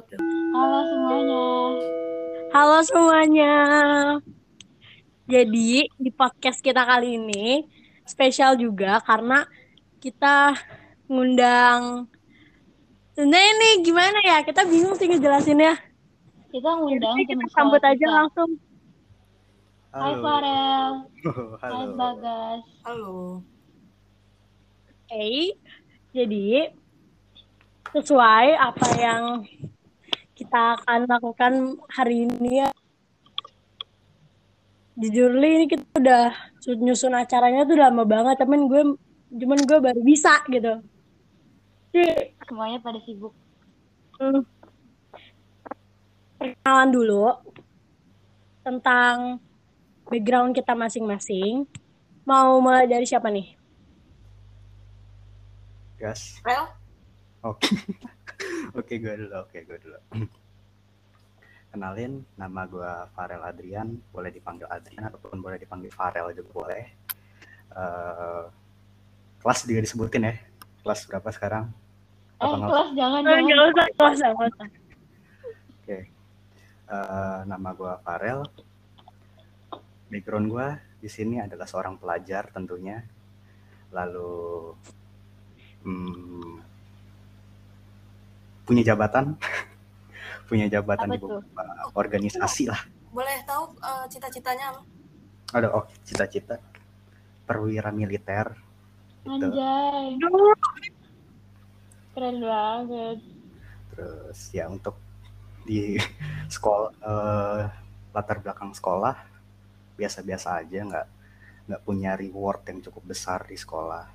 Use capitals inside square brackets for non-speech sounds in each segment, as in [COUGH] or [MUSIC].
Halo semuanya. Halo semuanya. Jadi di podcast kita kali ini spesial juga karena kita ngundang sebenarnya nih gimana ya kita bingung sih ngejelasinnya. Kita ngundang Jadi kita sambut aja kita. langsung. Hai Farel. Hai Halo. Bagas. Halo. Oke. Jadi sesuai apa yang kita akan lakukan hari ini ya. Jujur Li, ini kita udah nyusun acaranya tuh lama banget, temen gue cuman gue baru bisa gitu. Jadi Semuanya pada sibuk. Hmm. Perkenalan dulu tentang background kita masing-masing. Mau mulai dari siapa nih? Gas. Rel? Oke. [LAUGHS] Oke, gue dulu. Oke, gue dulu. Kenalin, nama gue Farel Adrian. Boleh dipanggil Adrian ataupun boleh dipanggil Farel juga boleh. Eh, kelas juga disebutin ya. Kelas berapa sekarang? Eh Apa nggak? kelas jangan Oh, jangan. usah, usah, nggak usah. Oke. Eh, nama gue Farel. Background gue di sini adalah seorang pelajar tentunya. Lalu hmm, punya jabatan, [LAUGHS] punya jabatan Apa di tuh? beberapa organisasi lah. Boleh tahu eh, cita-citanya apa? Ada oh cita-cita perwira militer. Gitu. Anjay. Keren banget. Terus ya untuk di [LAUGHS] sekolah eh, latar belakang sekolah biasa-biasa aja nggak nggak punya reward yang cukup besar di sekolah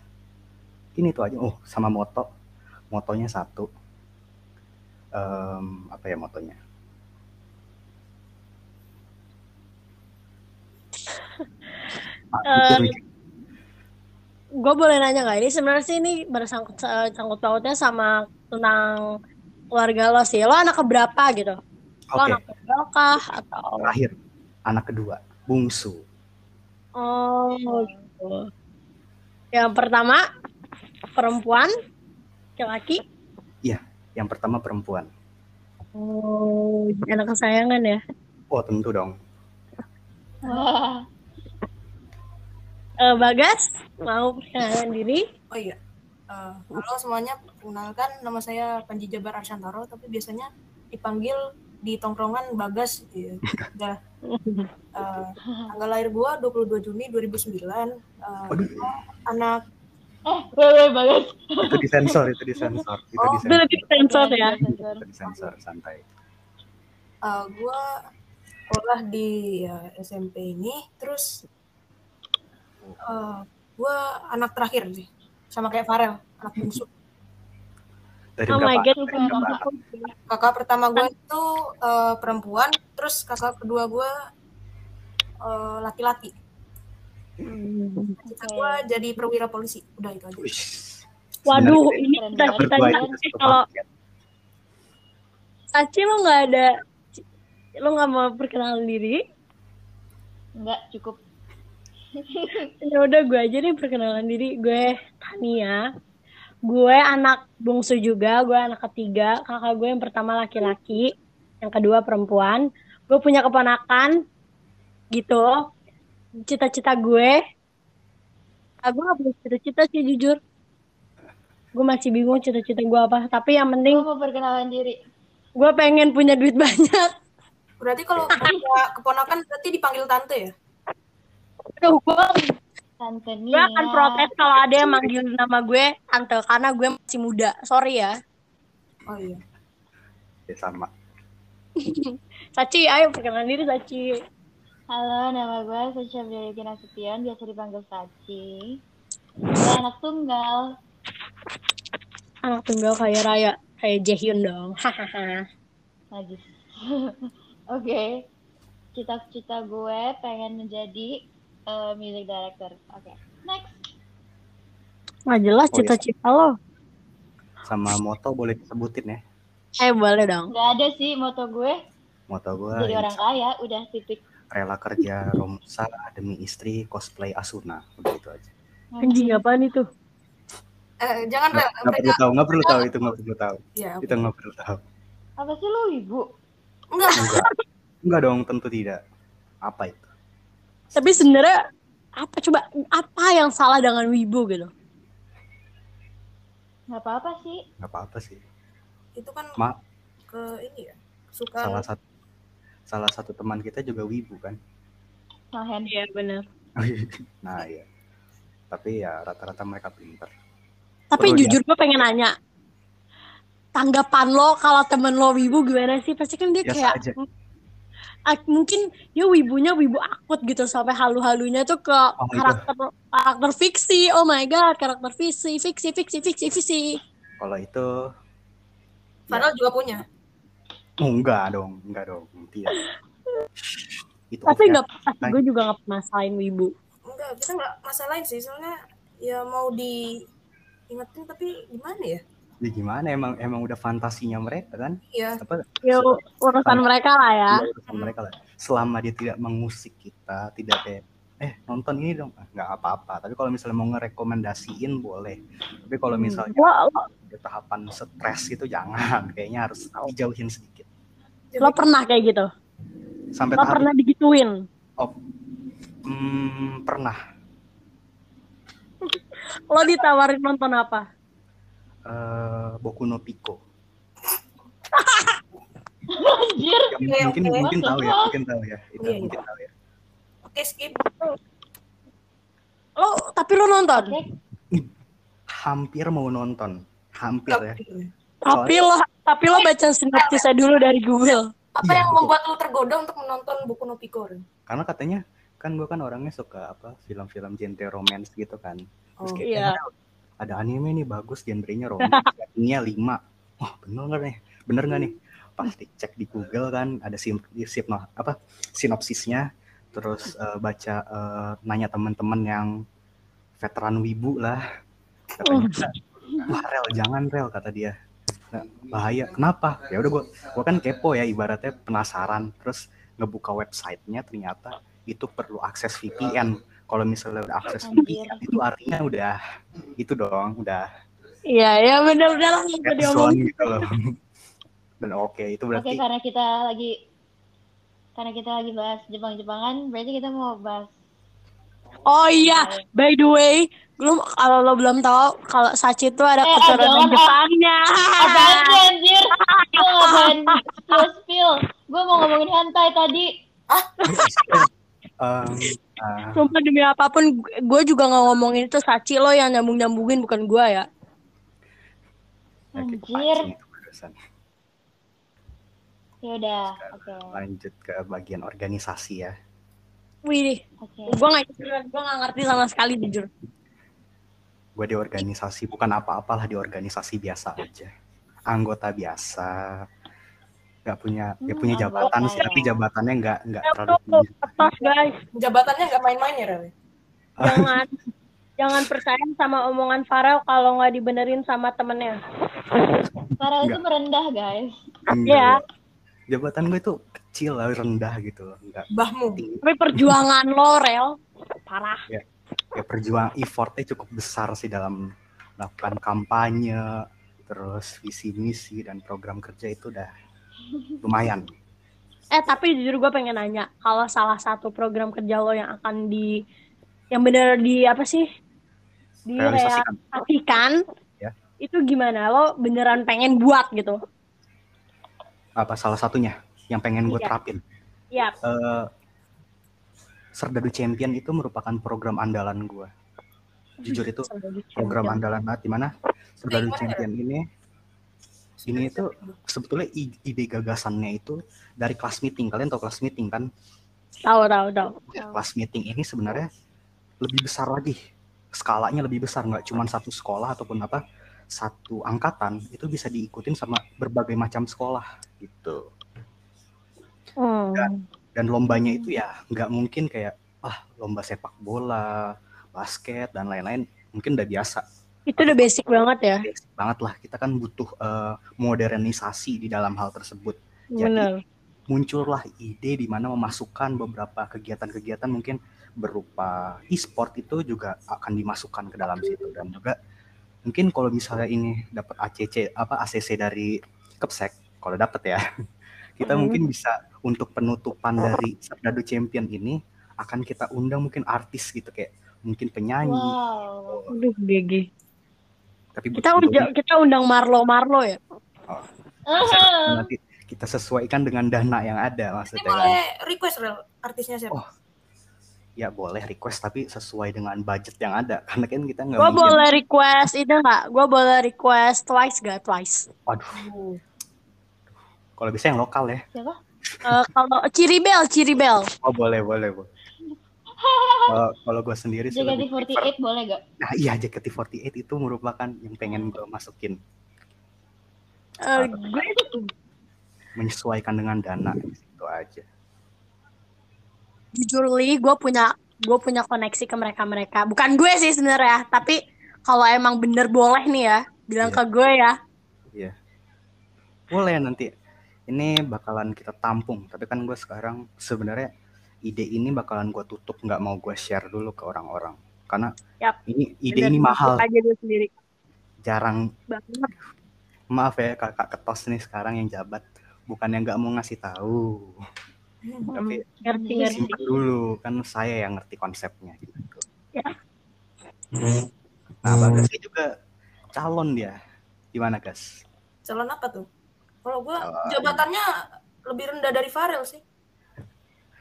ini tuh aja oh sama moto motonya satu Em, apa ya motonya mikir- gue boleh nanya nggak? Ini sebenarnya sih ini bersangkut eh, sangkut pautnya sama tentang keluarga lo sih. Lo anak keberapa gitu? Lo anak kedua kah atau? terakhir anak kedua bungsu Oh, gitu. Yang pertama perempuan, laki-laki. Yang pertama perempuan Oh, anak kesayangan ya. oh tentu dong Wah. Eh, Bagas, mau perkenalan diri? Oh iya. Eh, halo semuanya, perkenalkan nama saya Panji Jabar Arsyantaro, tapi biasanya dipanggil di tongkrongan Bagas gitu ya. Udah. Eh, tanggal lahir gua 22 Juni 2009. Eh, Waduh. gua anak Eh, weh Bagas. itu disensor itu disensor itu Oh, Itu disensor lebih sensor ya. Sensor. itu disensor santai eh, gua sekolah di ya, SMP ini, terus eh, gua anak terakhir sih, sama kayak Farel, anak bungsu. dari Oh my god, kakak pertama gue itu eh, perempuan terus kakak kedua gue eh, laki-laki Hmm. gue jadi perwira polisi udah itu aja Wih, Waduh, ini kita kita sih satu kalau. Sachi lo nggak ada, lo nggak mau perkenalan diri? Enggak cukup. [LAUGHS] Ya udah gue aja nih perkenalan diri. Gue Tania. Gue anak bungsu juga. Gue anak ketiga. Kakak gue yang pertama laki-laki, yang kedua perempuan. Gue punya keponakan, gitu. Cita-cita gue, ah, gue gak punya cita-cita sih jujur. Gue masih bingung cita-cita gue apa. Tapi yang penting Gue mau perkenalan diri. gue pengen punya duit banyak. berarti kalau punya keponakan berarti dipanggil tante ya Aduh, gue Tante gue akan protes kalau ada yang manggil nama gue tante karena gue masih muda. Sorry ya. oh iya Ya, sama [LAUGHS] Saci, ayo perkenalan diri Saci. Halo, nama gue Sasha Brilikin Nasution, biasa dipanggil Saci. Gue anak tunggal. Anak tunggal kaya raya, kayak Jaehyun dong. [LAUGHS] Hahaha. Najis. [LAUGHS] Oke. Cita-cita gue pengen menjadi eh, music director. Oke. Next. Nggak jelas Oh, iya. cita-cita lo. sama moto boleh disebutin ya Eh boleh dong. Gak ada sih moto gue. moto gue Jadi orang kaya, udah titik. Rela kerja Romusa demi istri cosplay Asuna udah itu aja Anjing apaan itu? eh, jangan nggak nggak perlu tahu nggak perlu tahu itu nggak perlu tahu ya itu nggak perlu tahu Apa sih lo ibu? Enggak, Enggak. Enggak dong, tentu tidak. Apa itu? Tapi sebenarnya apa coba apa yang salah dengan wibu gitu? Nggak apa-apa sih. Enggak apa-apa sih. itu kan Ma, ke ini ya. Suka salah satu salah satu teman kita juga wibu kan. Mahen. Iya benar. nah, iya. Tapi ya rata-rata mereka pintar. Tapi Perlu jujur gue pengen nanya. Tanggapan lo kalau temen lo wibu gimana sih? Pasti kan dia Biasa kayak aja. mungkin dia wibunya wibu akut gitu sampai halu-halunya tuh ke Oh my karakter karakter fiksi. Oh my god, karakter fiksi, fiksi, fiksi, fiksi, fiksi. Kalau itu Farel juga punya. Oh, enggak dong, enggak dong. Tidak. itu Tapi nggak pernah, gue juga nggak pernah salahin wibu. Enggak, kita enggak masalahin sih. Soalnya ya mau diingetin tapi gimana ya? Ya gimana emang emang udah fantasinya mereka kan? Iya. Apa Ya urusan mereka lah ya. ya, urusan mereka lah. Selama dia tidak mengusik kita, tidak kayak eh nonton ini dong, Ah, nggak apa-apa. Tapi kalau misalnya mau ngerekomendasiin boleh. Tapi kalau misalnya Lo, lo, ada tahapan stres itu jangan, [LAUGHS] kayaknya harus dijauhin sedikit. lo pernah kayak gitu? Sampai Lo tahap pernah digituin? oh, hmm, pernah [LAUGHS] Lo ditawarin nonton apa? eh Boku no Pico. [LAUGHS] Anjir. Ya, mungkin mungkin tahu ya, mungkin tahu ya. Itu Iya, iya. mungkin tahu ya. Skip. Lo tapi lo nonton? Hampir mau nonton, hampir ya. Tapi lo tapi lo baca sinopsisnya dulu dari Google. Apa Iya, yang betul. membuat lu tergoda untuk menonton Boku no Pico? Ren? Karena katanya kan gue kan orangnya suka apa film-film genre romance gitu kan. Terus Oh, kayak iya. "Eh, ada anime nih bagus genrenya romance, [LAUGHS] ratingnya 5. Wah, bener nggak nih? Bener nggak nih? Pasti cek di Google kan ada sim, sim apa sinopsisnya, terus eh, baca eh, nanya teman-teman yang veteran wibu lah. Katanya, wah rel jangan rel kata dia. Nah, bahaya. Kenapa? Ya udah gua gua kan kepo ya ibaratnya penasaran terus ngebuka websitenya ternyata itu perlu akses VPN. Kalau misalnya udah akses. VPN itu artinya udah itu dong, udah Iya, ya diomongin. zone gitu loh. Dan oke, itu Oke, berarti karena kita lagi karena kita lagi bahas Jepang-Jepangan, berarti kita mau bahas Oh iya, by the way, belum kalau lo belum tahu kalau Sachi itu ada Eh, keturunan jangan, ah. Jepangnya. apaan sih anjir? [LAUGHS] Gue ngapain spill spill? Gue mau ngomongin hentai tadi. Ah, [LAUGHS] Sumpah demi apa pun, gue juga nggak ngomongin itu Sachi lo yang nyambung nyambungin bukan gue ya. Anjir. Ya udah, oke. Lanjut ke bagian organisasi ya. Wih, Oke. gue nggak gue nggak ngerti sama sekali jujur. Gue di organisasi bukan apa-apalah di organisasi biasa aja. Anggota biasa. Gak punya, ya Hmm, punya jabatan sih, tapi jabatannya nggak nggak terlalu Tuh, tinggi. guys, Jabatannya nggak main-main ya, Rel? jangan jangan percaya sama omongan Farel kalau nggak dibenerin sama temennya. Farel itu merendah, guys. Iya. Jabatan gue tuh kecil lah, rendah gitu loh. Enggak Bahmu. tinggi. Tapi perjuangan lo, Rel, parah. Ya perjuang effortnya cukup besar sih dalam melakukan kampanye, terus visi misi dan program kerja itu udah lumayan. Eh tapi jujur gue pengen nanya, kalau salah satu program kerja lo yang akan di, yang bener di apa sih, Realisasikan. direalisasikan, Ya. itu gimana? Lo beneran pengen buat gitu? Apa salah satunya yang pengen gue Iya. terapin? Iya. Eh, Serdadu Champion itu merupakan program andalan gue. Jujur itu program andalan banget di mana Serdadu Champion ini ini itu sebetulnya ide gagasannya itu dari kelas meeting. Kalian tahu kelas meeting kan? Tahu tahu tahu. Kelas meeting ini sebenarnya lebih besar lagi. Skalanya lebih besar, nggak cuma satu sekolah ataupun apa satu angkatan itu bisa diikutin sama berbagai macam sekolah gitu. Hmm. Dan lombanya itu ya nggak mungkin kayak ah lomba sepak bola, basket dan lain-lain mungkin udah biasa. Itu udah basic banget ya. Basic banget lah. Kita kan butuh eh, modernisasi di dalam hal tersebut. Jadi, Bener. muncullah ide di mana memasukkan beberapa kegiatan-kegiatan mungkin berupa e-sport itu juga akan dimasukkan ke dalam situ dan juga mungkin kalau misalnya ini dapat ACC apa ACC dari Kepsek kalau dapat ya [LAUGHS] kita Hmm. mungkin bisa untuk penutupan dari Serdadu Champion ini akan kita undang mungkin artis gitu kayak mungkin penyanyi Wow. Aduh, GG. tapi Kita undang, kita undang Marlo Marlo ya. Ah. nanti kita sesuaikan dengan dana yang ada Ini maksudnya kan. boleh request Rel, artisnya siapa? Oh, ya boleh request tapi sesuai dengan budget yang ada [LAUGHS] karena kan kita nggak Gue mungkin boleh request itu nggak? Gue boleh request twice gak? Twice. waduh kalau bisa yang lokal ya Siapa? Eh, kalau Ciribel, Ciribel. oh boleh boleh boleh [LAUGHS] Kalau- kalau gue sendiri sih lebih prefer- JKT48 boleh gak? nah iya JKT48 itu merupakan yang pengen gue masukin Eh, gue menyesuaikan dengan dana itu aja jujur li, gue punya gue punya koneksi ke mereka mereka. Bukan gue sih sebenarnya, tapi kalau emang bener boleh nih ya, bilang Iya. ke gue ya. Iya. Boleh nanti. Ini bakalan kita tampung. Tapi kan gue sekarang sebenarnya ide ini bakalan gue tutup, nggak mau gue share dulu ke orang-orang. Karena Yap. ini ide Bener, ini mahal, aja dia sendiri. jarang. Banget. Maaf ya kakak ketos nih sekarang yang jabat. Bukan yang nggak mau ngasih tahu, tapi Ngerti ngerti. simpan dulu. Kan saya yang ngerti konsepnya gitu. Ya. Nah, Bagasnya juga calon dia. Gimana, Gas? Calon apa tuh? Kalau gua Ah, jabatannya lebih rendah dari Farel sih.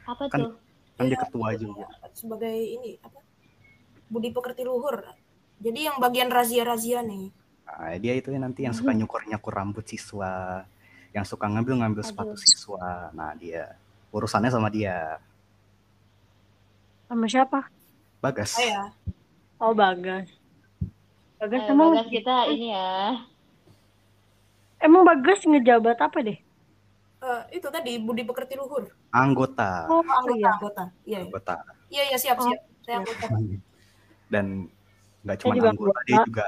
Apa Kan- tuh? Kan dia Iya, ketua juga. Sebagai ini apa? Budi pekerti luhur. Jadi yang bagian razia-razia nih. Nah, dia itu nanti yang suka nyukur-nyukur rambut siswa, yang suka ngambil-ngambil sepatu Aduh. siswa. Nah, dia urusannya sama dia. Sama siapa? Bagas. Saya Oh Bagas. Bagas Ayo, emang Bagas kita ini ya. emang Bagas ngejabat apa deh? eh, itu tadi Budi pekerti luhur. Anggota, Oh, Anggota, iya. anggota. Iya, iya. anggota. Iya, iya, siap, Oh, siap. Saya anggota. Dan nggak cuma juga anggota, dia anggota. juga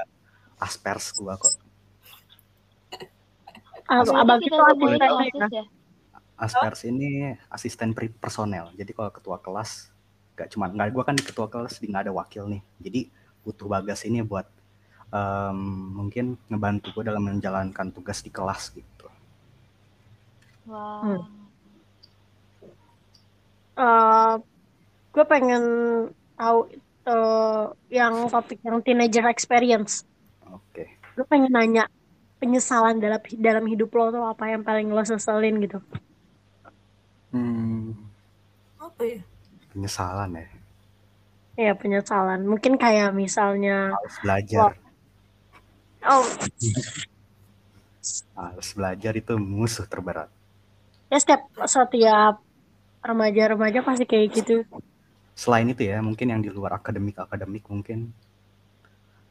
aspers gua kok. Ah, abang kita itu OSIS ya. Aspers ini asisten pri- personel. Jadi kalau ketua kelas nggak cuma nggak gua kan di ketua kelas di nggak ada wakil nih. Jadi butuh Bagas ini buat em, mungkin ngebantu gue dalam menjalankan tugas di kelas gitu. Wah. Hmm. Eh, gue pengen tahu eh, yang topik yang teenager experience. Oke. Gue pengen nanya penyesalan dalam dalam hidup lo tuh apa yang paling lo seselin gitu? Hmm, Apa ya? penyesalan ya. Ya penyesalan. Mungkin kayak misalnya, Harus belajar. oh Harus belajar itu musuh terberat. ya setiap setiap remaja-remaja pasti kayak gitu. Selain itu ya, mungkin yang di luar akademik akademik mungkin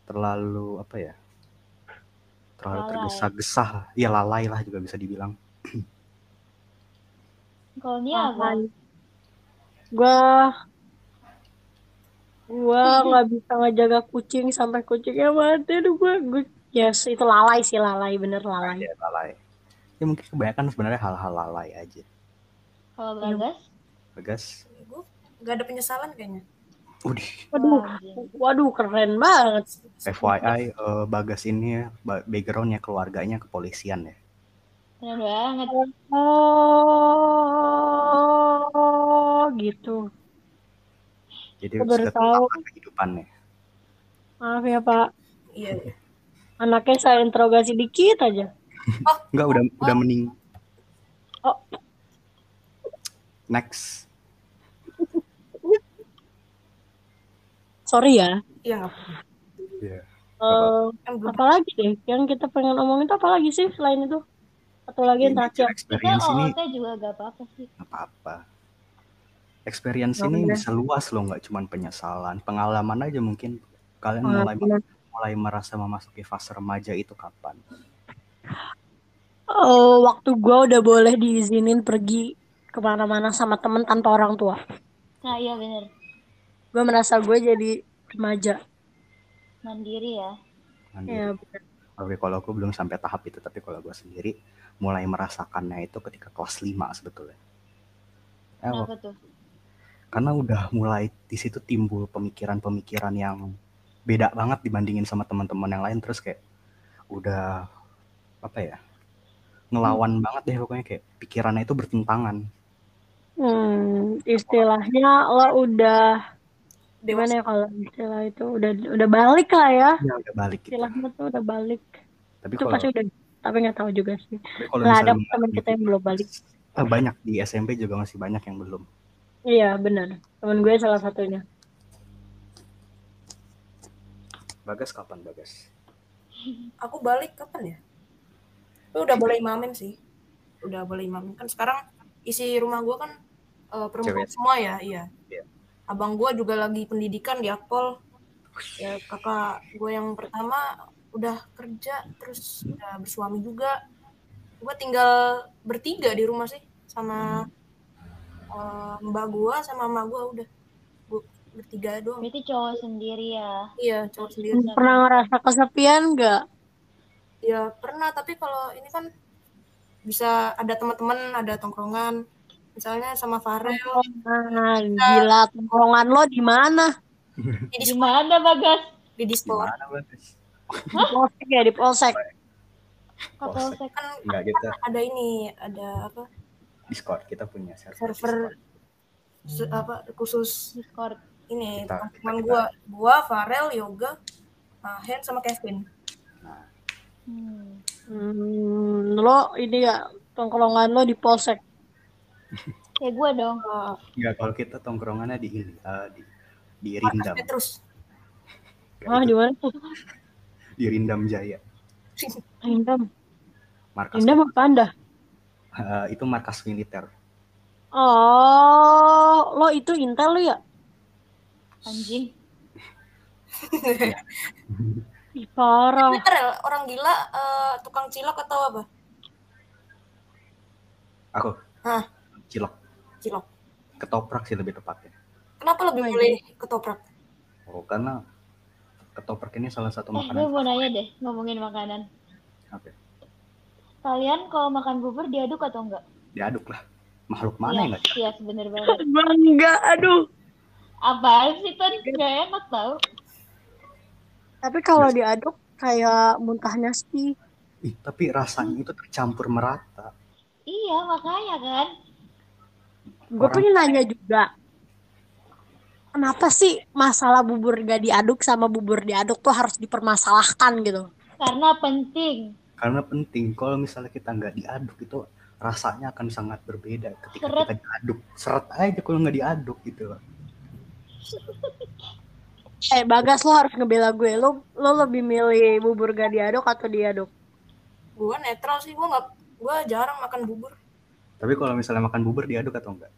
terlalu apa ya? Terlalu tergesa-gesa. Ya lalai lah juga bisa dibilang. [CLEARS THROAT] Kalau Nia apa? Gue gue nggak bisa ngejaga kucing sampai kucingnya mati. Aduh gue gue yes itu lalai sih lalai bener lalai. Ya lalai. Ya mungkin kebanyakan sebenarnya hal-hal lalai aja. Kalau Iya. Bagas? Bagas. Gue nggak ada penyesalan kayaknya. Udih. Waduh, waduh keren banget. FYI, eh, Bagas ini ya, ba- backgroundnya keluarganya kepolisian ya. Keren banget. Oh gitu. Jadi baru sudah tahu. kehidupannya. Maaf ya Pak, Iya. iya. anaknya saya interogasi dikit aja. [LAUGHS] Enggak, udah udah mening. Oh. Next. Sorry ya. Iya. Iya. Eh, Kan belum apalagi deh yang kita pengen omongin itu apalagi sih selain itu? Atau lagi yang terakhir? Kita Experience ini OOT juga gak apa-apa sih. nggak apa-apa. Experience Oh, ini bener. bisa luas loh, nggak cuma penyesalan, pengalaman aja mungkin kalian mulai Pengalaman. mulai merasa memasuki fase remaja itu kapan? Oh, waktu gue udah boleh diizinin pergi ke mana-mana sama temen tanpa orang tua. Nah iya bener. Gue merasa gue jadi remaja. Mandiri ya. Mandiri. Ya, bener. Oke, kalau aku belum sampai tahap itu, tapi kalau gue sendiri mulai merasakannya itu ketika kelas 5 sebetulnya. Ya, Kenapa tuh? karena udah mulai di situ timbul pemikiran-pemikiran yang beda banget dibandingin sama teman-teman yang lain terus kayak udah apa ya ngelawan banget deh pokoknya kayak pikirannya itu bertentangan Hmm, istilahnya lo udah gimana ya kalau istilah itu udah udah balik lah ya. ya udah balik gitu Istilahnya tuh udah balik. tapi Itu kalau pasti udah tapi nggak tahu juga sih. Lah ada teman kita yang belum balik. eh, banyak di SMP juga masih banyak yang belum Iya benar. Temen gue salah satunya. Bagas kapan Bagas Aku balik kapan ya? Tapi udah boleh imamin sih. Udah boleh imamin kan sekarang isi rumah gua kan eh, perempuan Cewek. semua ya, iya. Iya. Abang gua juga lagi pendidikan di Akpol. Ya kakak gue yang pertama udah kerja terus udah bersuami juga. Gua tinggal bertiga di rumah sih sama eh, mbak gua sama emak gua udah Gua bertiga doang. Berarti cowok sendiri ya. Iya, cowok sendiri. Pernah ngerasa kesepian nggak? Ya pernah, tapi kalau ini kan bisa ada teman-teman, ada tongkrongan. Misalnya sama Farel Nah, gila tongkrongan lo di mana? di, Gimana Bagas? di Discord. Di polsek ya di polsek. Kapolsek. Kan enggak gitu ada ini, ada apa Discord kita punya server, server Discord. se- apa khusus Discord. ini Kita- teman kita- gua, gua Farel, Yoga, uh, Hen sama Kevin. Hmm. Hmm, lo ini ya tongkrongan lo di polsek. [LAUGHS] Kayak gue dong. Uh, enggak kalau kita tongkrongannya di ini eh, di di Rindam Petrus. Ah, di mana tuh? [LAUGHS] di Rindam Jaya Indam. markas Indam apa anda? eh, itu markas militer Oh, lo itu Intel lo ya? Anjing. Ih, parah. Farel, orang gila uh, tukang cilok atau apa? aku Hah, cilok cilok. ketoprak sih lebih tepatnya Kenapa lebih Oh, milih ketoprak? oh karena ketoprak ini salah satu Eh, gue makanan mau nanya deh, ngomongin makanan. Oke. Kalian kalau makan bubur diaduk atau enggak? diaduk lah makhluk mana Iya, yang nggak diaduk? iya bener banget. [LAUGHS] Enggak, aduh. Apaan sih, Ton? Gak enak tau. Tapi kalau diaduk kayak muntahnya sih. Ih, tapi rasanya itu tercampur merata Iya, makanya kan. Gue pengen nanya juga. Kenapa sih masalah bubur gak diaduk sama bubur diaduk tuh harus dipermasalahkan gitu? Karena penting. karena penting kalau misalnya kita nggak diaduk itu rasanya akan sangat berbeda ketika Seret. kita diaduk seret aja kalau nggak diaduk gitu [LAUGHS] Eh Bagas lo harus ngebela gue. Lo lo lebih milih bubur gak diaduk atau diaduk? Gua netral sih, gua nggak, gua jarang makan bubur. tapi kalau misalnya makan bubur diaduk atau enggak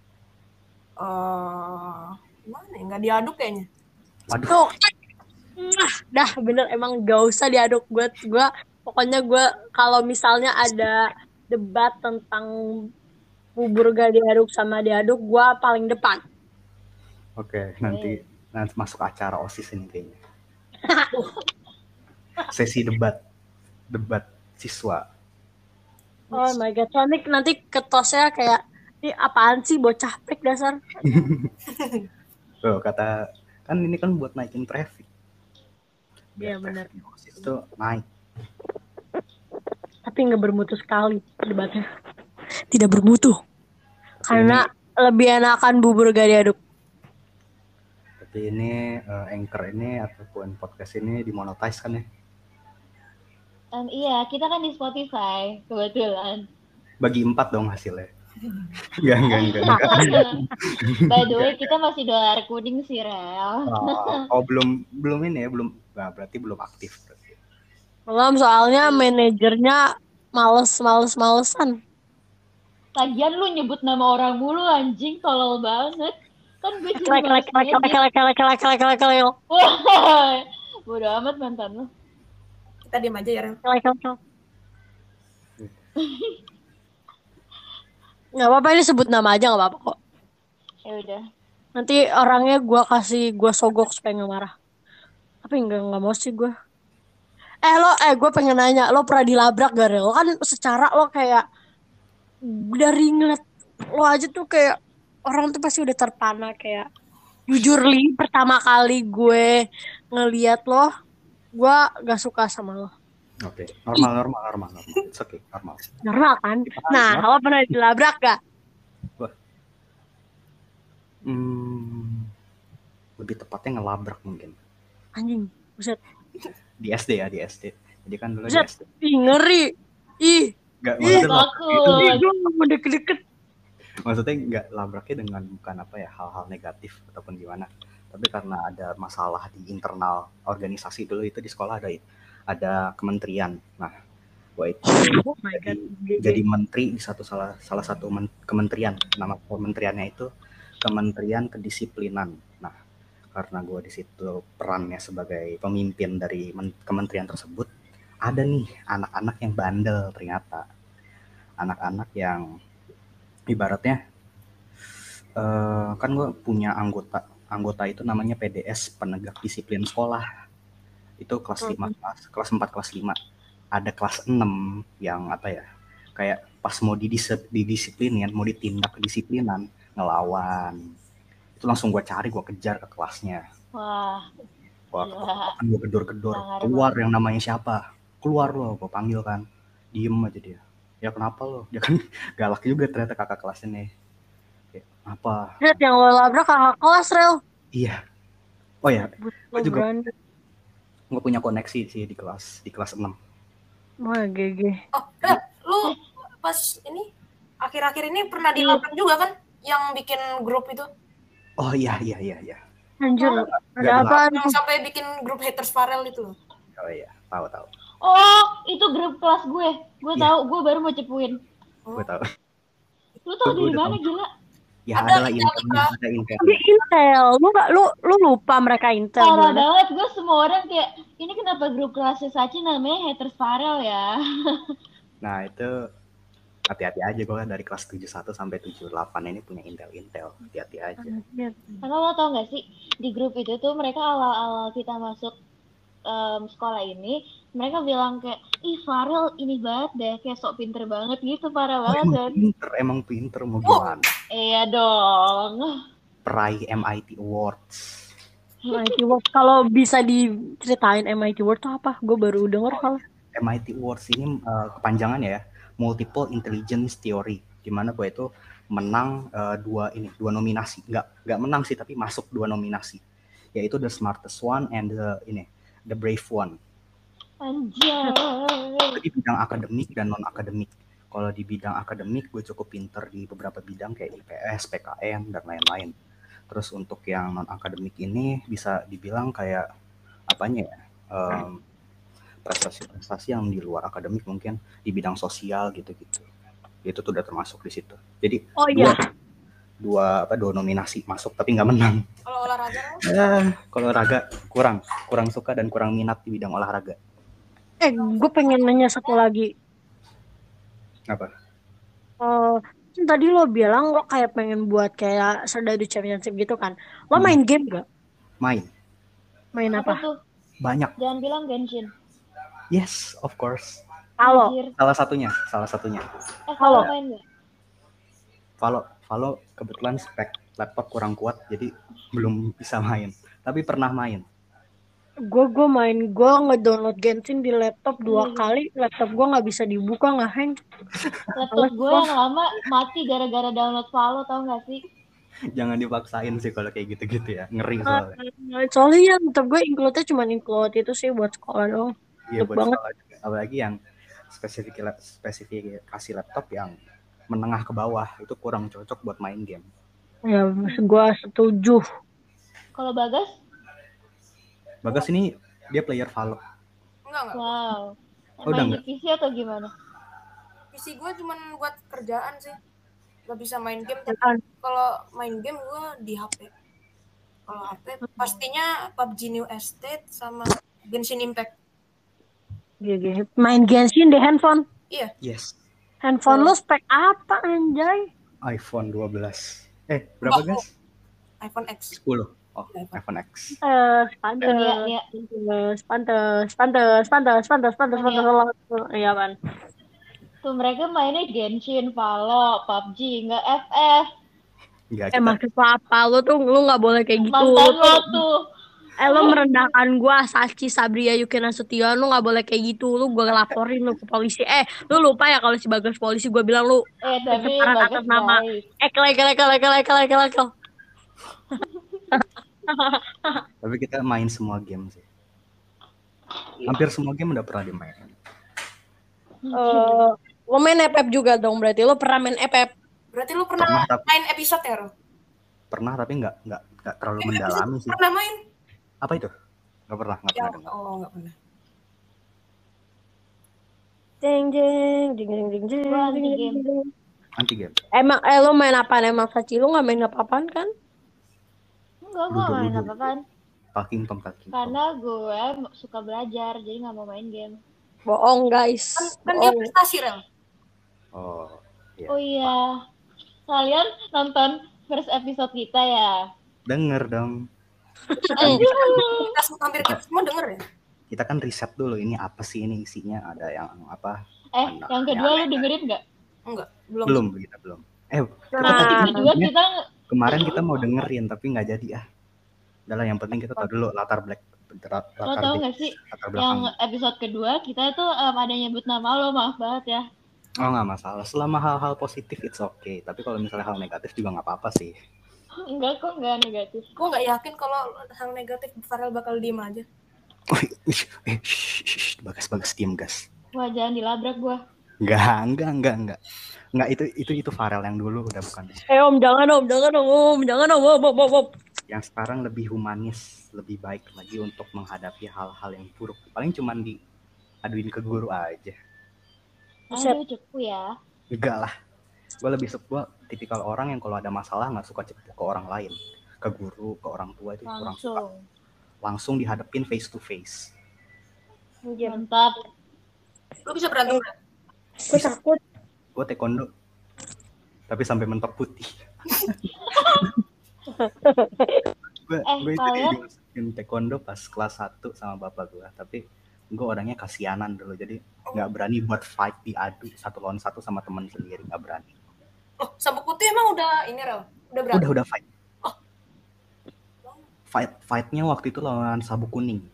Eh, gimana ya? Nggak diaduk kayaknya. waduh. Tuh. Mwah, dah bener. Emang gak usah diaduk. Gue gue pokoknya gue kalau misalnya ada debat tentang bubur gak diaduk sama diaduk gue paling depan. Oke nanti nanti masuk acara osis ini kayaknya. [LAUGHS] Sesi debat debat siswa. Oh my god. Nanti nanti ketosnya kayak ini apaan sih? Bocah prik dasar [LAUGHS] Tuh, kata kan ini kan buat naikin traffic. Iya, Biar benar. itu naik. Tapi nggak bermutu sekali debatnya. Tidak bermutu. Karena lebih enakan bubur gak diaduk tapi ini eh, anchor ini ataupun podcast ini dimonetize kan ya? Em, iya, kita kan di Spotify, kebetulan. bagi empat dong hasilnya enggak enggak enggak, enggak. [LAUGHS] By the way, kita masih dolar kuning sih, Rel. Oh, oh, belum belum ini ya belum nah, berarti belum aktif berarti. belum soalnya manajernya males males malesan Lagian lu nyebut nama orang mulu, anjing, tolol banget. Kan gue cuma kelek kelek kelek kelek kelek kelek kelek kelek kelek kelek Wah, bodo amat mantan lu. Kita diam aja ya, Ren. kelek kelek kelek [LAUGHS] nggak apa-apa ini sebut nama aja nggak apa-apa kok. Ya udah. nanti orangnya gua kasih gua sogok supaya nggak marah. Tapi nggak nggak mau sih gua. Eh lo eh gue pengen nanya lo pernah dilabrak gak lo kan secara lo kayak dari ngeliat lo aja tuh kayak orang tuh pasti udah terpana kayak jujur li pertama kali gue ngeliat lo gue gak suka sama lo Oke, normal, normal, normal, normal. It's okay, normal. Normal kan? Nah, lo pernah dilabrak gak? Hmm, lebih tepatnya ngelabrak mungkin. Anjing, buset. Di SD ya, di SD. Jadi kan dulu di Buset. SD. Ih, ngeri. Ih, Nggak, Ih, takut. ih gue gak mau deket-deket. maksudnya nggak labraknya dengan bukan apa ya hal-hal negatif ataupun gimana. Tapi karena ada masalah di internal organisasi dulu itu di sekolah ada ada kementerian. Nah, gua itu Oh jadi, jadi menteri di satu salah salah satu men- kementerian. Nama kementeriannya itu Kementerian Kedisiplinan. Nah, karena gue di situ perannya sebagai pemimpin dari men- kementerian tersebut, ada nih anak-anak yang bandel ternyata. Anak-anak yang ibaratnya eh, kan gue punya anggota anggota itu namanya PDS penegak disiplin sekolah itu kelas 5 kelas kelas 4 kelas 5 ada kelas 6 yang apa ya kayak pas mau didis- didisiplinin mau ditindak kedisiplinan ngelawan. Itu langsung gue cari gue kejar ke kelasnya. Wah, Wah, Gila. kan gue gedor-gedor keluar yang namanya siapa? Keluar lo gue panggil kan. Diem aja dia. Ya kenapa lo? Dia kan [LAUGHS] galak juga ternyata kakak kelasnya nih Kayak, apa? Yang lo labrak kakak kelas, Rel. iya. Oh ya Lo juga. berani. Gue punya koneksi sih di kelas di kelas 6 Wah, GG. Oh, eh, lu pas ini akhir-akhir ini pernah dilabrak juga kan yang bikin grup itu oh iya iya iya iya Anjir, Oh. ada apaan? yang sampai bikin grup haters Farel itu oh iya tahu tahu oh itu grup kelas gue. Gue Iya. tahu, gue baru mau cepuin. gue tahu Lu tau Gue dari mana tahu. gila? Ya Ada adalah Intel ada intel Di Intel. Lu gak, lu, lu lupa mereka Intel. Parah banget, gue semua orang kayak, ini kenapa grup kelasnya Sachi namanya haters Farel ya? [LAUGHS] nah itu hati-hati aja gue dari kelas 71 sampai 78 ini punya intel-intel hati-hati aja. Karena lo tau gak sih, di grup itu tuh mereka awal-awal kita masuk em, sekolah ini, mereka bilang kayak, ih Farel ini banget deh, kayak sok pinter banget gitu, parah Oh, banget emang kan? pinter emang pinter mau gimana Iya dong. peraih MIT Awards MIT Word. Kalau bisa diceritain MIT Word tuh apa? Gue baru denger kalau. MIT Awards ini eh, kepanjangannya ya Multiple Intelligence Theory di mana gue itu menang eh, dua ini dua nominasi nggak nggak menang sih tapi masuk dua nominasi yaitu the smartest one and the ini the brave one. Anjay. itu di bidang akademik dan non akademik kalau di bidang akademik gue cukup pinter di beberapa bidang kayak IPS, PKN dan lain-lain. Terus untuk yang non akademik ini bisa dibilang kayak apanya ya em, prestasi-prestasi yang di luar akademik mungkin di bidang sosial gitu-gitu. Itu tuh udah termasuk di situ. Jadi Oh dua, iya. dua apa dua nominasi masuk tapi nggak menang. Kalau olahraga ya kalau olahraga kurang kurang suka dan kurang minat di bidang olahraga Eh, gue pengen nanya satu lagi. apa Eh, kan tadi lo bilang lo kayak pengen buat kayak Serdadu Championship gitu kan. Lo Hmm. main game gak? main Main Apa apa? tuh? banyak Jangan bilang Genshin. yes of course Halo. Salah satunya salah satunya Eh, Halo. kalau main gak? Valo Valo kebetulan spek laptop kurang kuat jadi belum bisa main tapi pernah main Gue gue main gue ngedownload Genshin di laptop dua Iya. kali. Laptop gue nggak bisa dibuka nggak hang. Laptop gue yang lama mati gara-gara download Valo, tau gak sih? jangan dipaksain sih kalau kayak gitu-gitu ya ngeri soalnya Soalnya ya laptop gue include-nya cuma include itu sih buat sekolah doang. iya buat banget. sekolah juga. apalagi yang spesifik spesifikasi laptop yang menengah ke bawah itu kurang cocok buat main game Ya, gue setuju. Kalau Bagas? Bagas ini dia player Valo enggak enggak. Wow. Oh, udah main di PC atau gimana? PC gue cuman buat kerjaan sih. Gak bisa main game. Kalau main game gue di HP. Kalau HP pastinya PUBG New Estate sama Genshin Impact. GG. Main Genshin di handphone. Iya. yes Handphone Oh. lu spek apa anjay? iPhone 12 eh berapa guys iPhone X. 10 oh iPhone. iPhone X Pantes, pantes, Iya, iya. pantes, pantes, pantes, pantes, pantes, pantes, pantes, iya pan. Tuh mereka mainnya Genshin, Valo, PUBG, nggak FF. Enggak Eh maksud apa? Lu tuh lu nggak boleh kayak gitu. Mantan lo tuh. Eh lo merendahkan gua Sachi Sabria Yuki Nasution lu nggak boleh kayak gitu lu gua laporin lu ke polisi eh lu lupa ya kalau si Bagas polisi gua bilang lu Eh tapi pencemaran bagus atas nama baik. ekel ekel ekel ekel ekel ekel ekel Tapi kita main semua game sih. Hampir semua game udah pernah dimainin. Eh, lo main FF juga dong berarti lo pernah main FF Berarti lu pernah, Pernah, tapi- main episode ya, Ro? Pernah tapi nggak nggak nggak terlalu mendalami sih. Pernah main? Apa itu? Nggak pernah nggak Ya, pernah dengar. oh nggak pernah. jeng jeng jeng jeng jeng jeng anti game. Anti emang eh lo main apa emang Sachi lu nggak main apa-apaan kan Enggak, gue main apa-apaan. Talking Tom Talking Tom. Karena gue suka belajar, jadi nggak mau main game. bohong guys Kan, kan dia prestasi, Rel. Oh. Iya. Oh iya, kalian nonton first episode kita ya? Denger dong. Kita semua- hampir kita semua denger ya? Kita kan riset dulu ini apa sih ini isinya ada yang apa? Eh, yang kedua lu dengerin nggak? Enggak, belum. Belum kita belum. Eh Nah, yang kedua kita kemarin kita mau dengerin tapi nggak jadi ah. Udah lah yang penting kita tahu dulu latar black latar, lo latar tau nggak sih latar yang episode kedua kita tuh em, ada nyebut nama lo maaf banget ya. Oh nggak masalah. Selama hal-hal positif it's okay. Tapi kalau misalnya hal negatif juga nggak apa-apa sih. Enggak kok enggak negatif. Gue nggak yakin kalau hal negatif Farel bakal diem aja. eh, bagas bagas diem gas. Wah jangan dilabrak gua. Enggak, enggak, enggak, enggak. Enggak itu itu itu Farel yang dulu udah bukan. eh om jangan om jangan om om jangan om om om om, om. Yang sekarang lebih humanis, lebih baik lagi untuk menghadapi hal-hal yang buruk. Paling cuman diaduin ke guru aja. Aduh cepu ya. Enggak lah. Gue lebih suka gue tipikal orang yang kalau ada masalah nggak suka cepu ke orang lain, ke guru, ke orang tua itu kurang suka. Langsung. Langsung dihadapin face to face. Mantap. Lu bisa berantem, Rel? gue takut Gue taekwondo, tapi sampai mentok putih. gue [LAUGHS] Eh, gue itu dimasukin taekwondo pas kelas 1 sama bapak gue, tapi gue orangnya kasianan dulu, jadi nggak berani buat fight diadu satu lawan satu sama teman sendiri nggak berani. Oh, sabuk putih emang udah ini, Rel? Udah berantem? Udah udah fight. Fight fightnya waktu itu lawan sabuk kuning.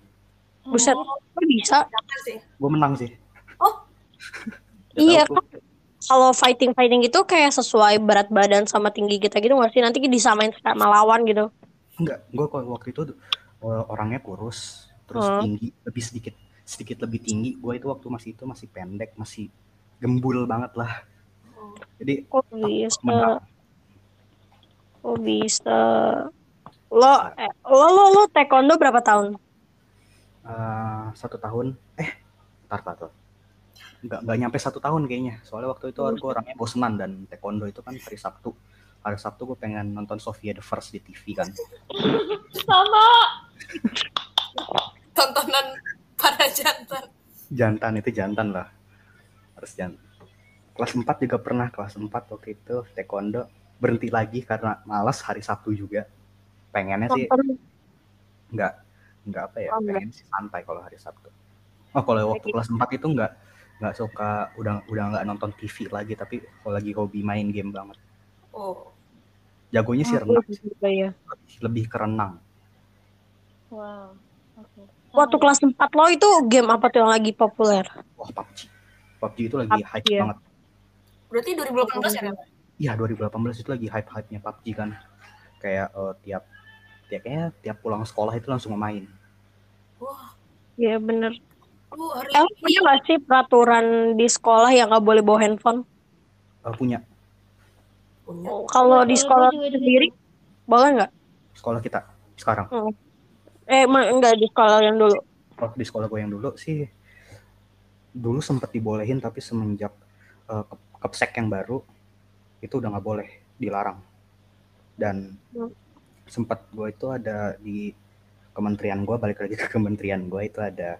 buset kok bisa sih. Gue menang sih. Oh. [LAUGHS] Iya kan kalau fighting fighting itu kayak sesuai berat badan sama tinggi kita gitu nggak sih nanti disamain sama lawan gitu Enggak, gue kok waktu itu uh, orangnya kurus, terus Hmm. tinggi, lebih sedikit sedikit lebih tinggi. Gue itu waktu masih itu masih pendek, masih gembul banget lah. Jadi kok bisa menang. kok bisa lo eh, lo lo lo taekwondo berapa tahun uh, satu tahun, eh, tar tar tar. Enggak enggak nyampe satu tahun kayaknya. Soalnya waktu itu gue orangnya bosenan dan taekwondo itu kan hari Sabtu. Hari Sabtu gue pengen nonton Sofia the First di TV kan. Sama. Tontonan para jantan. Jantan itu jantan lah. Harus jantan. Kelas 4 juga pernah kelas 4 waktu itu taekwondo. Berhenti lagi karena malas hari Sabtu juga. Pengennya sih nggak nggak apa ya Oh, pengen sih santai kalau hari Sabtu. Oh kalau waktu kelas 4 itu nggak nggak suka udah udah nggak nonton TV lagi tapi kalau lagi hobi main game banget. Oh, jagonya sih Aku renang juga ya. lebih ke renang. Wow. Oke. waktu kelas 4 lo itu game apa tuh yang lagi populer? Wah PUBG PUBG itu lagi PUBG, hype ya. banget berarti 2018 ya, iya 2018 itu lagi hype hype nya PUBG kan. Kayak eh, tiap tiap kayaknya tiap pulang sekolah itu langsung main. Wah, Iya bener. Hari Emang punya gak sih peraturan di sekolah yang gak boleh bawa handphone? Eh, punya. Punya. Oh, Kalau di sekolah sendiri, boleh nggak? sekolah kita sekarang. Eh, emang enggak di sekolah yang dulu. Oh, di sekolah gue yang dulu sih dulu sempet dibolehin tapi semenjak eh, ke- kepsek yang baru itu udah nggak boleh dilarang. Dan Hmm. sempat gue itu ada di kementerian gue balik lagi ke kementerian gue itu ada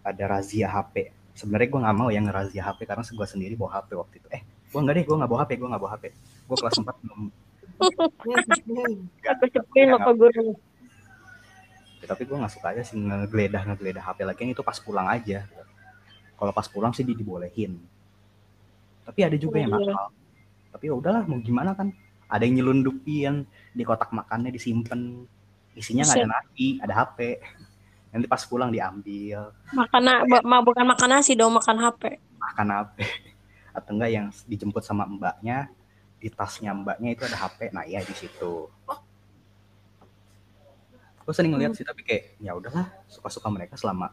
ada razia HP sebenarnya gue nggak mau yang ngerazia HP karena gue sendiri bawa HP waktu itu. Eh gue nggak deh gue nggak bawa HP gue nggak bawa HP gue kelas 4 belum. [LAUGHS] Aku guru. Ya, tapi gue nggak suka aja sih ngegeledah ngegeledah HP lagi. Itu pas pulang aja. Kalau pas pulang sih di- dibolehin tapi ada juga yang Iya. nakal. Tapi ya udahlah mau gimana kan? Ada yang nyelundupin di kotak makannya disimpan isinya nggak ada nasi ada HP nanti pas pulang diambil. Makan ma- bukan makan nasi dong, makan HP. makan HP [LAUGHS] atau enggak yang dijemput sama mbaknya di tasnya mbaknya itu ada HP nah iya di situ. Gue sering ngeliat sih tapi kayak ya udahlah suka-suka mereka selama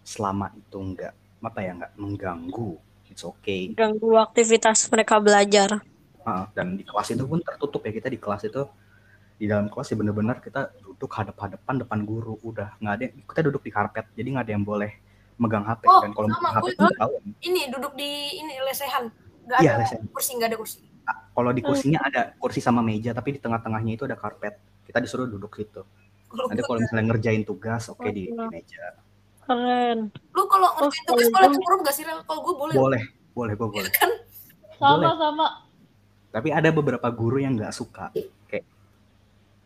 selama itu enggak apa ya enggak mengganggu it's okay Ganggu aktivitas mereka belajar. Ah, dan di kelas itu pun tertutup ya kita di kelas itu di dalam kelas ya bener-bener kita duduk hadap-hadapan depan guru udah nggak ada kita duduk di karpet jadi nggak ada yang boleh megang HP Oh, dan kalau megang HP itu tahu Ini duduk di ini lesehan. Gak Iya, ada lesehan. kursi, gak ada kursi. kalau di kursinya ada kursi sama meja tapi di tengah-tengahnya itu ada karpet kita disuruh duduk situ Kalau nanti kalau misalnya ngerjain tugas oke di, di Oh. meja Keren. lu kalau Oh, ngerjain tugas boleh kurung gak sih Rel? Kalau gue boleh. boleh boleh gue boleh Kan Sama Boleh. sama. tapi ada beberapa guru yang nggak suka kayak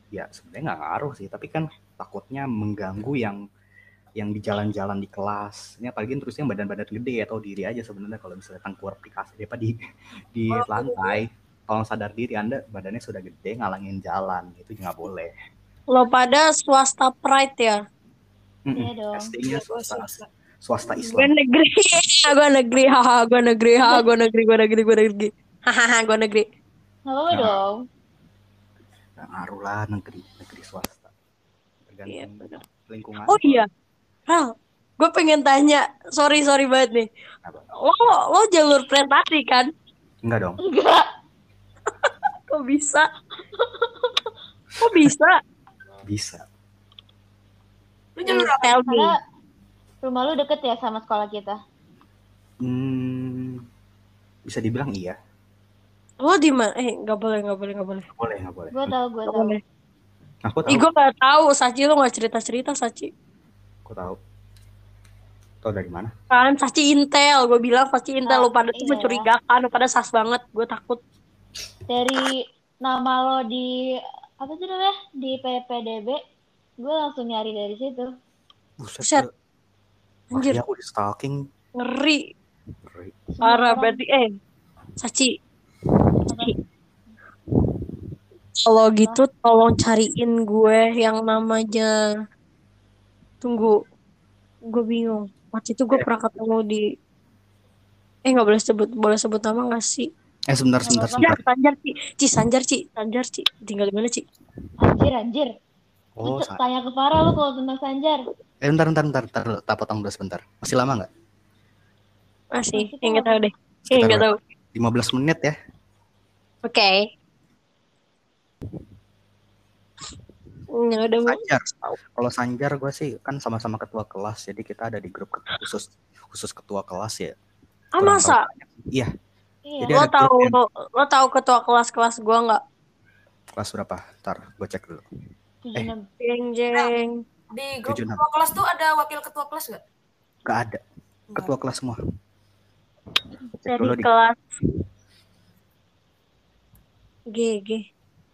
ya sebenarnya nggak ngaruh sih tapi kan takutnya mengganggu yang yang di jalan-jalan di kelas ini apalagi terusnya badan-badan gede atau diri aja sebenarnya kalau misalnya tengkur aplikasi apa di [LAUGHS] di Oh, lantai tolong sadar diri anda badannya sudah gede ngalangin jalan itu nggak boleh Lo pada swasta pride ya? Iya dong. SD-nya Iya, swasta, swasta. swasta Gue Islam negeri, [LAUGHS] gue negeri, haha, gue negeri, haha, gue negeri, gue negeri, gue negeri, hahaha, gue negeri. Apa-apa Nah. dong. nggak ngaruh lah negeri negeri swasta Iya, tergantung benar. lingkungan Oh iya, Ral, gue pengen tanya, sorry sorry banget nih. Apa? Lo lo jalur prestasi kan? enggak dong Enggak. [LAUGHS] Kok bisa? Kok bisa? bisa Lu jalur apa? Tell me. Karena rumah lu deket ya sama sekolah kita. Hmm, bisa dibilang iya. Lo di mana? Eh, nggak boleh, nggak boleh, nggak boleh. Nggak boleh, nggak boleh. Gue tau, gue tau. boleh. Aku tahu, Ih, gue nggak tahu. Sachi lo nggak cerita cerita Sachi. aku tahu. Tahu dari mana? Kan Sachi Intel, gue bilang Sachi Intel. Oh, Lo pada tuh iya. mencurigakan, lo pada sas banget. Gue takut. Dari nama lo di apa sih namanya di PPDB, gue langsung nyari dari situ. Buset. Buset. Anjir. aku di stalking. Ngeri. Ngeri. Parah berarti eh Sachi. Sachi. Kalau gitu tolong cariin gue yang namanya Tunggu. Gue bingung. Waktu itu gue pernah ketemu di Eh nggak boleh sebut boleh sebut nama nggak sih? Eh, sebentar, sebentar, Sanjar, sebentar. Sanjar, Ci. Ci, Sanjar, Ci. Sanjar, Ci. Tinggal di mana, Ci? Anjir, anjir. Oh, Lu sa- tanya ke Farah lu kalau tentang Sanjar. eh, bentar, bentar, bentar, bentar. Tak potong dulu sebentar. Masih lama nggak? Masih, Masih eh, nggak tahu deh. Eh, Sekitar nggak tahu. 15 menit ya. Oke. Ya udah. Sanjar. Kalau Sanjar gue sih kan sama-sama ketua kelas, jadi kita ada di grup khusus khusus ketua kelas ya. Ah, Kurang masa? Iya, Iya. Jadi Lo tahu grup lo, lo tahu ketua kelas-kelas gua nggak? kelas berapa? Ntar gue cek dulu. Tujuh Eh. enam. Jeng jeng. Di grup ketua kelas tuh ada wakil ketua kelas gak? Gak ada. Ketua kelas semua. Dari dulu kelas GG.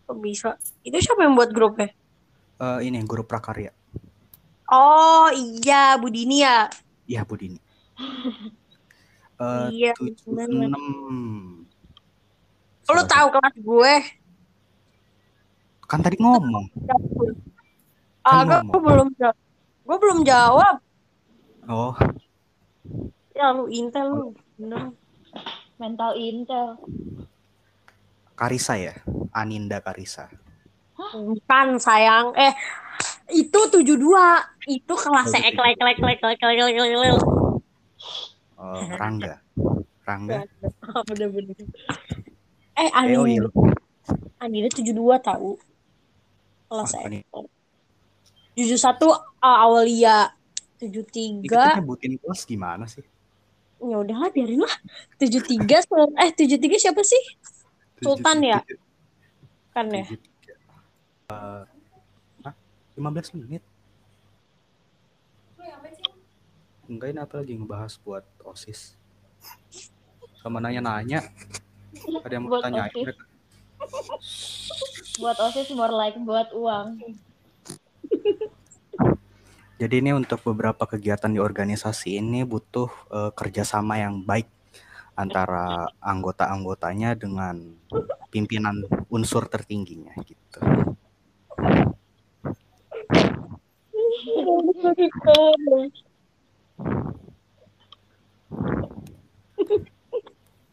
Kok bisa? Itu siapa yang buat grupnya? Eh, ini guru prakarya. Oh iya, Budini ya. Iya, Budini. [LAUGHS] Eh, Iya, tujuh bener. enam. Lo Salah tahu kelas gue? Kan tadi ngomong. Ah, kan aku belum jawab. Gue belum jawab. Oh. Ya lu intel lu. Bener. Mental intel. Karisa ya? Aninda Karisa. Kan Bukan sayang. Eh, itu 72. Itu kelas oh, ekle ekle ekle ekle ekle ekle Oh, Rangga. Rangga. [LAUGHS] Bener-bener. Eh, Aninda. Eh, oh, iya. 72 tahu kelas ekor. Tujuh satu Aulia. Tujuh tiga. nyebutin kelas gimana sih? Ya udahlah biarin lah. Tujuh tiga eh tujuh tiga siapa sih? Sultan ya? Kan ya. Eh, lima belas menit. Enggak ini apa lagi ngebahas buat osis sama nanya-nanya ada yang mau tanya? Ya, Buat OSIS more like buat uang. Jadi ini untuk beberapa kegiatan di organisasi ini butuh eh, kerjasama yang baik antara anggota-anggotanya dengan pimpinan unsur tertingginya gitu. Tolong.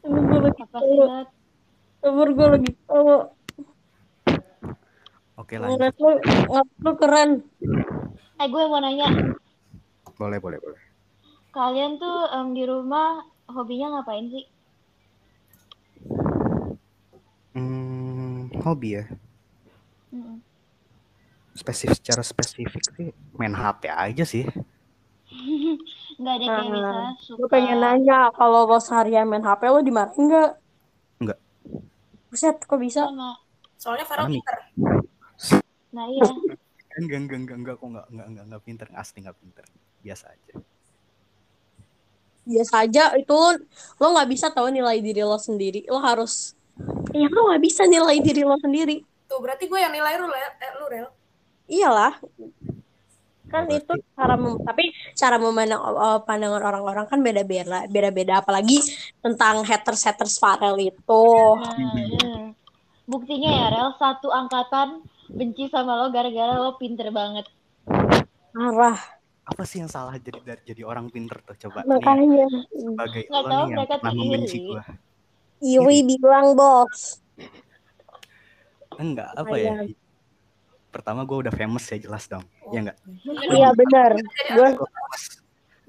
Temen gue lagi Apa sih, Temen gue lagi cowok. Oke lanjut. Ngeliat lu, lu keren. Eh, gue mau nanya, Boleh boleh boleh. kalian tuh em, di rumah hobinya ngapain sih? Hmm, hobi ya. Mm-mm. Spesifik secara spesifik sih main HP aja sih. [LAUGHS] Nggak ada kayak Nah, misalnya Gue pengen nanya, kalau lo seharian main HP lo dimarahin nggak? Enggak. Buset, kok bisa? sama. Soalnya Karena pinter. Nah iya, Enggak enggak enggak enggak kok enggak enggak enggak enggak pinter asli enggak pinter. Biasa aja. Biasa aja, itu lo nggak bisa tahu nilai diri lo sendiri. Lo harus, ya lo nggak bisa nilai diri lo sendiri. Tuh berarti gue yang nilai lu. Eh, lu, Rel. Iyalah, kan Oh, itu berarti- cara mem- tapi cara memandang uh, pandangan orang-orang kan beda-beda beda-beda apalagi tentang haters haters Farel itu nah. Buktinya ya, Rel, satu angkatan benci sama lo gara-gara lo pinter banget. marah Apa sih yang salah jadi dari jadi orang pinter tuh coba nih makanya sebagai Nggak lo tahu, nih yang mereka pernah tuh membenci iri. gua. Iwi bilang bos Enggak apa ya? Pertama gue udah famous ya jelas dong. Ya enggak? iya benar gue Gue famous.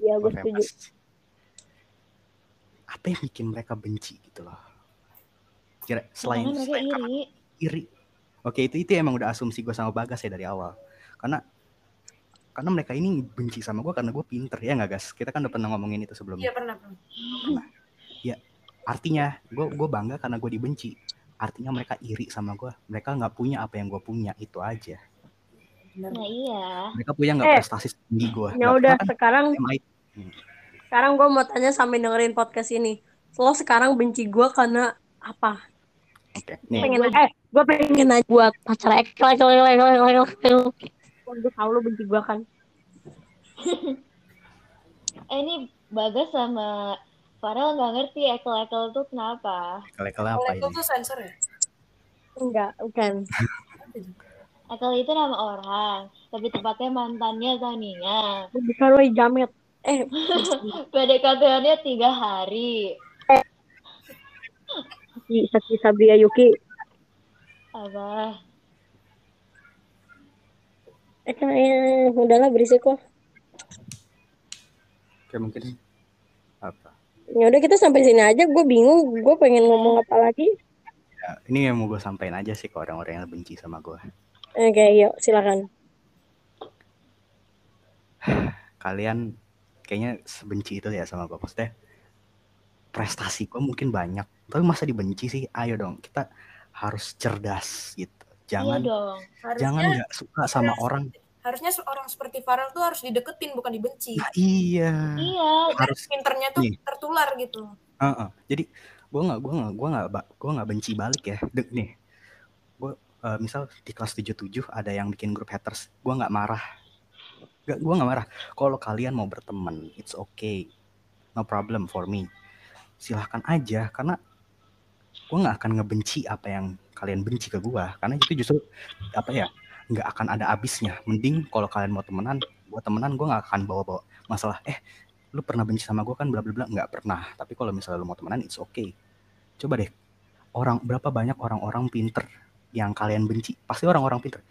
ya Gue gue setuju. Apa yang bikin mereka benci gitu loh? Kira selain, Karena selain iri. iri. Oke itu itu emang udah asumsi gue sama Bagas ya dari awal. Karena karena mereka ini benci sama gue karena gue pinter ya nggak gas? Kita kan udah pernah ngomongin itu sebelumnya. Iya pernah, pernah. Artinya gue gue bangga karena gue dibenci. Artinya mereka iri sama gue. Mereka nggak punya apa yang gue punya itu aja. Benar. Nah iya. Mereka punya nggak Eh, prestasi tinggi gue. ya udah sekarang MIT. sekarang gue mau tanya sambil dengerin podcast ini lo sekarang benci gue karena apa Oke, nih pengen eh gue pengen nanya buat pacar ekel ekel ekel ekel ekel ekel gue tau lo benci gue kan [LAUGHS] Eh ini Bagas sama Farel nggak ngerti ekel-ekel tuh kenapa. kalau apa ini? itu tuh sensor ya? enggak bukan Ekel itu nama orang, tapi tepatnya mantannya Tania. bukan lo jamet eh [LAUGHS] PDKT-nya tiga hari. Saki Saki Sabria Yuki Apa? eh kan eh, udahlah berisik kok Oke mungkin? Ya udah kita sampai sini aja gue bingung gue pengen ngomong apa lagi Ya, ini yang mau gue sampaikan aja sih ke orang-orang yang benci sama gue. oke yuk silakan [SIGHS] Kalian kayaknya sebenci itu ya sama gue. Maksudnya prestasi gue mungkin banyak, tapi masa dibenci sih? Ayo dong, kita harus cerdas gitu. Iya Jangan dong. jangan nggak suka sama orang. Harusnya orang seperti Farel tuh harus dideketin bukan dibenci. Nah, iya. Iya. Harus Pinternya tuh Nih. tertular gitu. Heeh. Jadi gue nggak gue nggak gue nggak gue nggak benci balik ya. Dek nih, gue eh, misal di kelas 77 ada yang bikin grup haters, gue nggak marah. Gak, gue nggak marah. Kalau kalian mau berteman, it's okay, no problem for me. Silahkan aja, karena gue nggak akan ngebenci apa yang kalian benci ke gue, karena itu justru apa ya nggak akan ada habisnya. Mending kalau kalian mau temenan, gue temenan gue nggak akan bawa-bawa masalah. Eh, lu pernah benci sama gue kan bla bla bla. Nggak pernah. Tapi kalau misalnya lu mau temenan it's okay. Coba deh orang berapa banyak orang-orang pinter yang kalian benci? Pasti orang-orang pinter.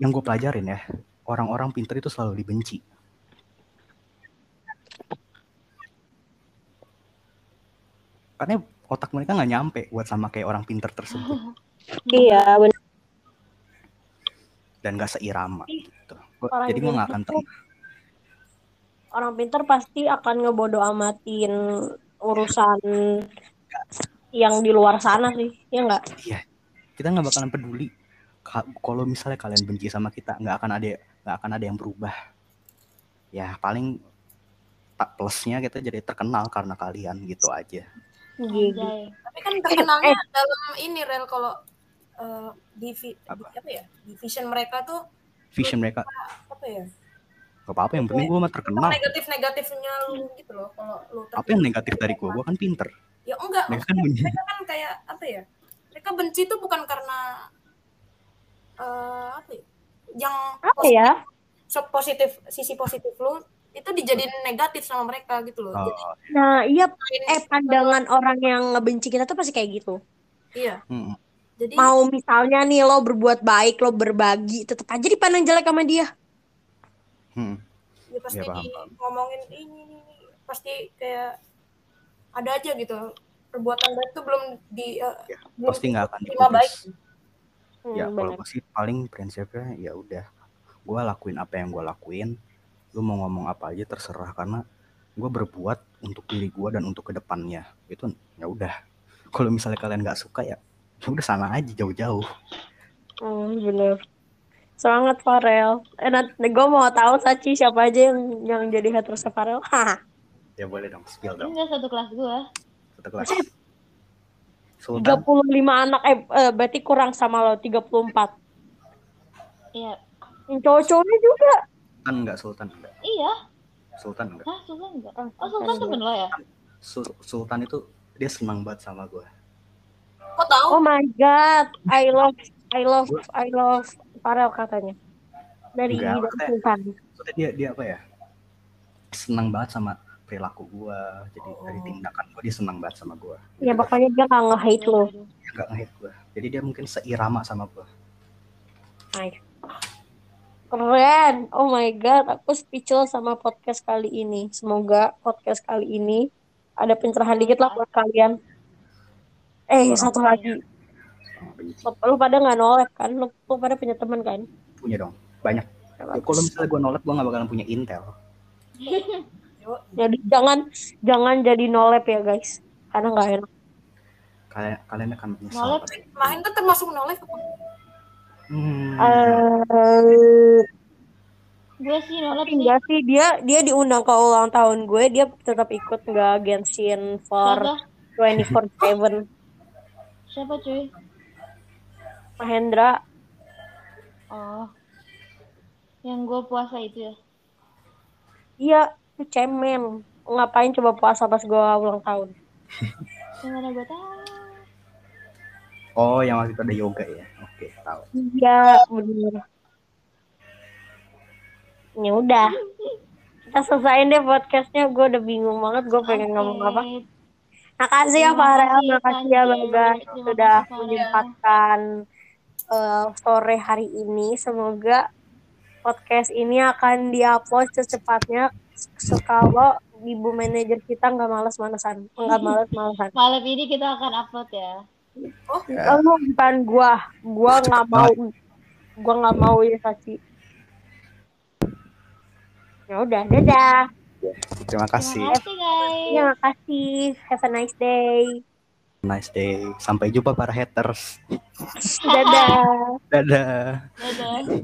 Yang gue pelajarin ya orang-orang pinter itu selalu dibenci. Karena otak mereka nggak nyampe buat sama kayak orang pinter tersebut. Iya benar dan gak seirama gitu. Orang jadi gue nggak akan tenang orang pinter pasti akan ngebodo amatin urusan yang di luar sana sih ya nggak? Iya. Kita nggak bakalan peduli Ka- kalau misalnya kalian benci sama kita nggak akan ada nggak akan ada yang berubah. Ya paling tak plusnya kita jadi terkenal karena kalian gitu aja. Gitu. Tapi kan terkenalnya dalam ini rel kalau eh, di, vi- Apa? di- apa ya? Di vision mereka tuh vision mereka apa ya? gak apa-apa yang penting gue mah terkenal Negatif-negatifnya lu gitu loh kalau lu apa yang negatif dari gue gue kan pinter Ya enggak, mereka kan mereka kan kayak apa ya? Mereka benci tuh bukan karena eh apa ya? Yang apa ya so positif sisi positif lu itu dijadiin negatif sama mereka gitu loh. Oh, Jadi Nah, iya eh pandangan orang yang ngebenci kita tuh pasti kayak gitu. iya. mm, Jadi Mau misalnya nih lo berbuat baik, lo berbagi, tetap aja dipandang jelek sama dia. mm. ya pasti Iya, paham, di paham. ngomongin ini, ini, ini, pasti kayak ada aja gitu perbuatan baik itu belum di eh, Ya, belum pasti nggak akan terima baik. Hmm, Ya kalau gue sih paling prinsipnya ya udah, gue lakuin apa yang gue lakuin. Lu mau ngomong apa aja terserah karena gue berbuat untuk diri gue dan untuk ke depannya. Itu ya udah. Kalau misalnya kalian nggak suka ya, ya udah sana aja jauh-jauh. Hmm, bener. Semangat Farel. Eh, nanti gue mau tahu Sachi siapa aja yang yang jadi haters Farel. [LAUGHS] Ya boleh dong, spill dong. Enggak satu kelas gua. Satu kelas. 35 Sultan, anak eh, eh berarti kurang sama lo 34. Iya. Yang Cowok-cowoknya juga. Sultan enggak, Sultan enggak. Iya. Sultan enggak. Hah, Sultan enggak? Oh, Oh, Sultan temen lo ya? Su- Sultan itu dia senang banget sama gue. Kok tahu? Oh my god, I love I love I love Farel katanya. Dari Enggak, dari Sultan. Dia dia apa ya? Senang banget sama perilaku gue. Jadi dari Oh. tindakan gue dia senang banget sama gue. Ya pokoknya dia gak nge-hate lo. Dia nggak nge-hate gue. Jadi dia mungkin seirama sama gue. Keren. Oh my god, aku speechless sama podcast kali ini. Semoga podcast kali ini ada pencerahan dikit lah buat kalian. Eh, satu lagi. Sama benci. Lu, pada nggak nolep kan? Lu, lu pada punya teman kan? Punya dong, banyak. Ya, kalau misalnya gue nolak, gue nggak bakalan punya intel. Yo, [LAUGHS] Jadi jangan jangan jadi nolep ya guys. Karena nggak enak. Kalian kalian akan menyesal. Nolak. pasti. main kan termasuk noleh apa? Hmm. Eh, Gue sih nolak sih. enggak sih dia dia diundang ke ulang tahun gue dia tetap ikut nggak Genshin for Siapa? 24/7 Siapa cuy? Mahendra Oh. Yang gue puasa itu ya? iya itu cemen ngapain coba puasa pas gue ulang tahun [LAUGHS] Yang mana gue tahu. Oh, yang waktu itu ada yoga ya. Oke, tahu. iya bener ya udah [LAUGHS] kita selesaiin deh podcastnya gue udah bingung banget gue pengen ngomong apa. Makasih ya Terima Farel. kasih, makasih ya. Bagas Terima sudah Farel. menyempatkan eh, sore hari ini. Semoga podcast ini akan diupload secepatnya. Sekalo ibu manajer kita nggak males-malesan. Nggak [LAUGHS] males-malesan. Malam ini kita akan upload ya. Ya. Lu bukan gua. Gua nggak mau. Gua nggak mau ya Sachi. Ya udah dadah Terima kasih. Terima kasih guys. terima kasih have a nice day Nice day. Sampai jumpa para haters. dadah Dadah. Dadah.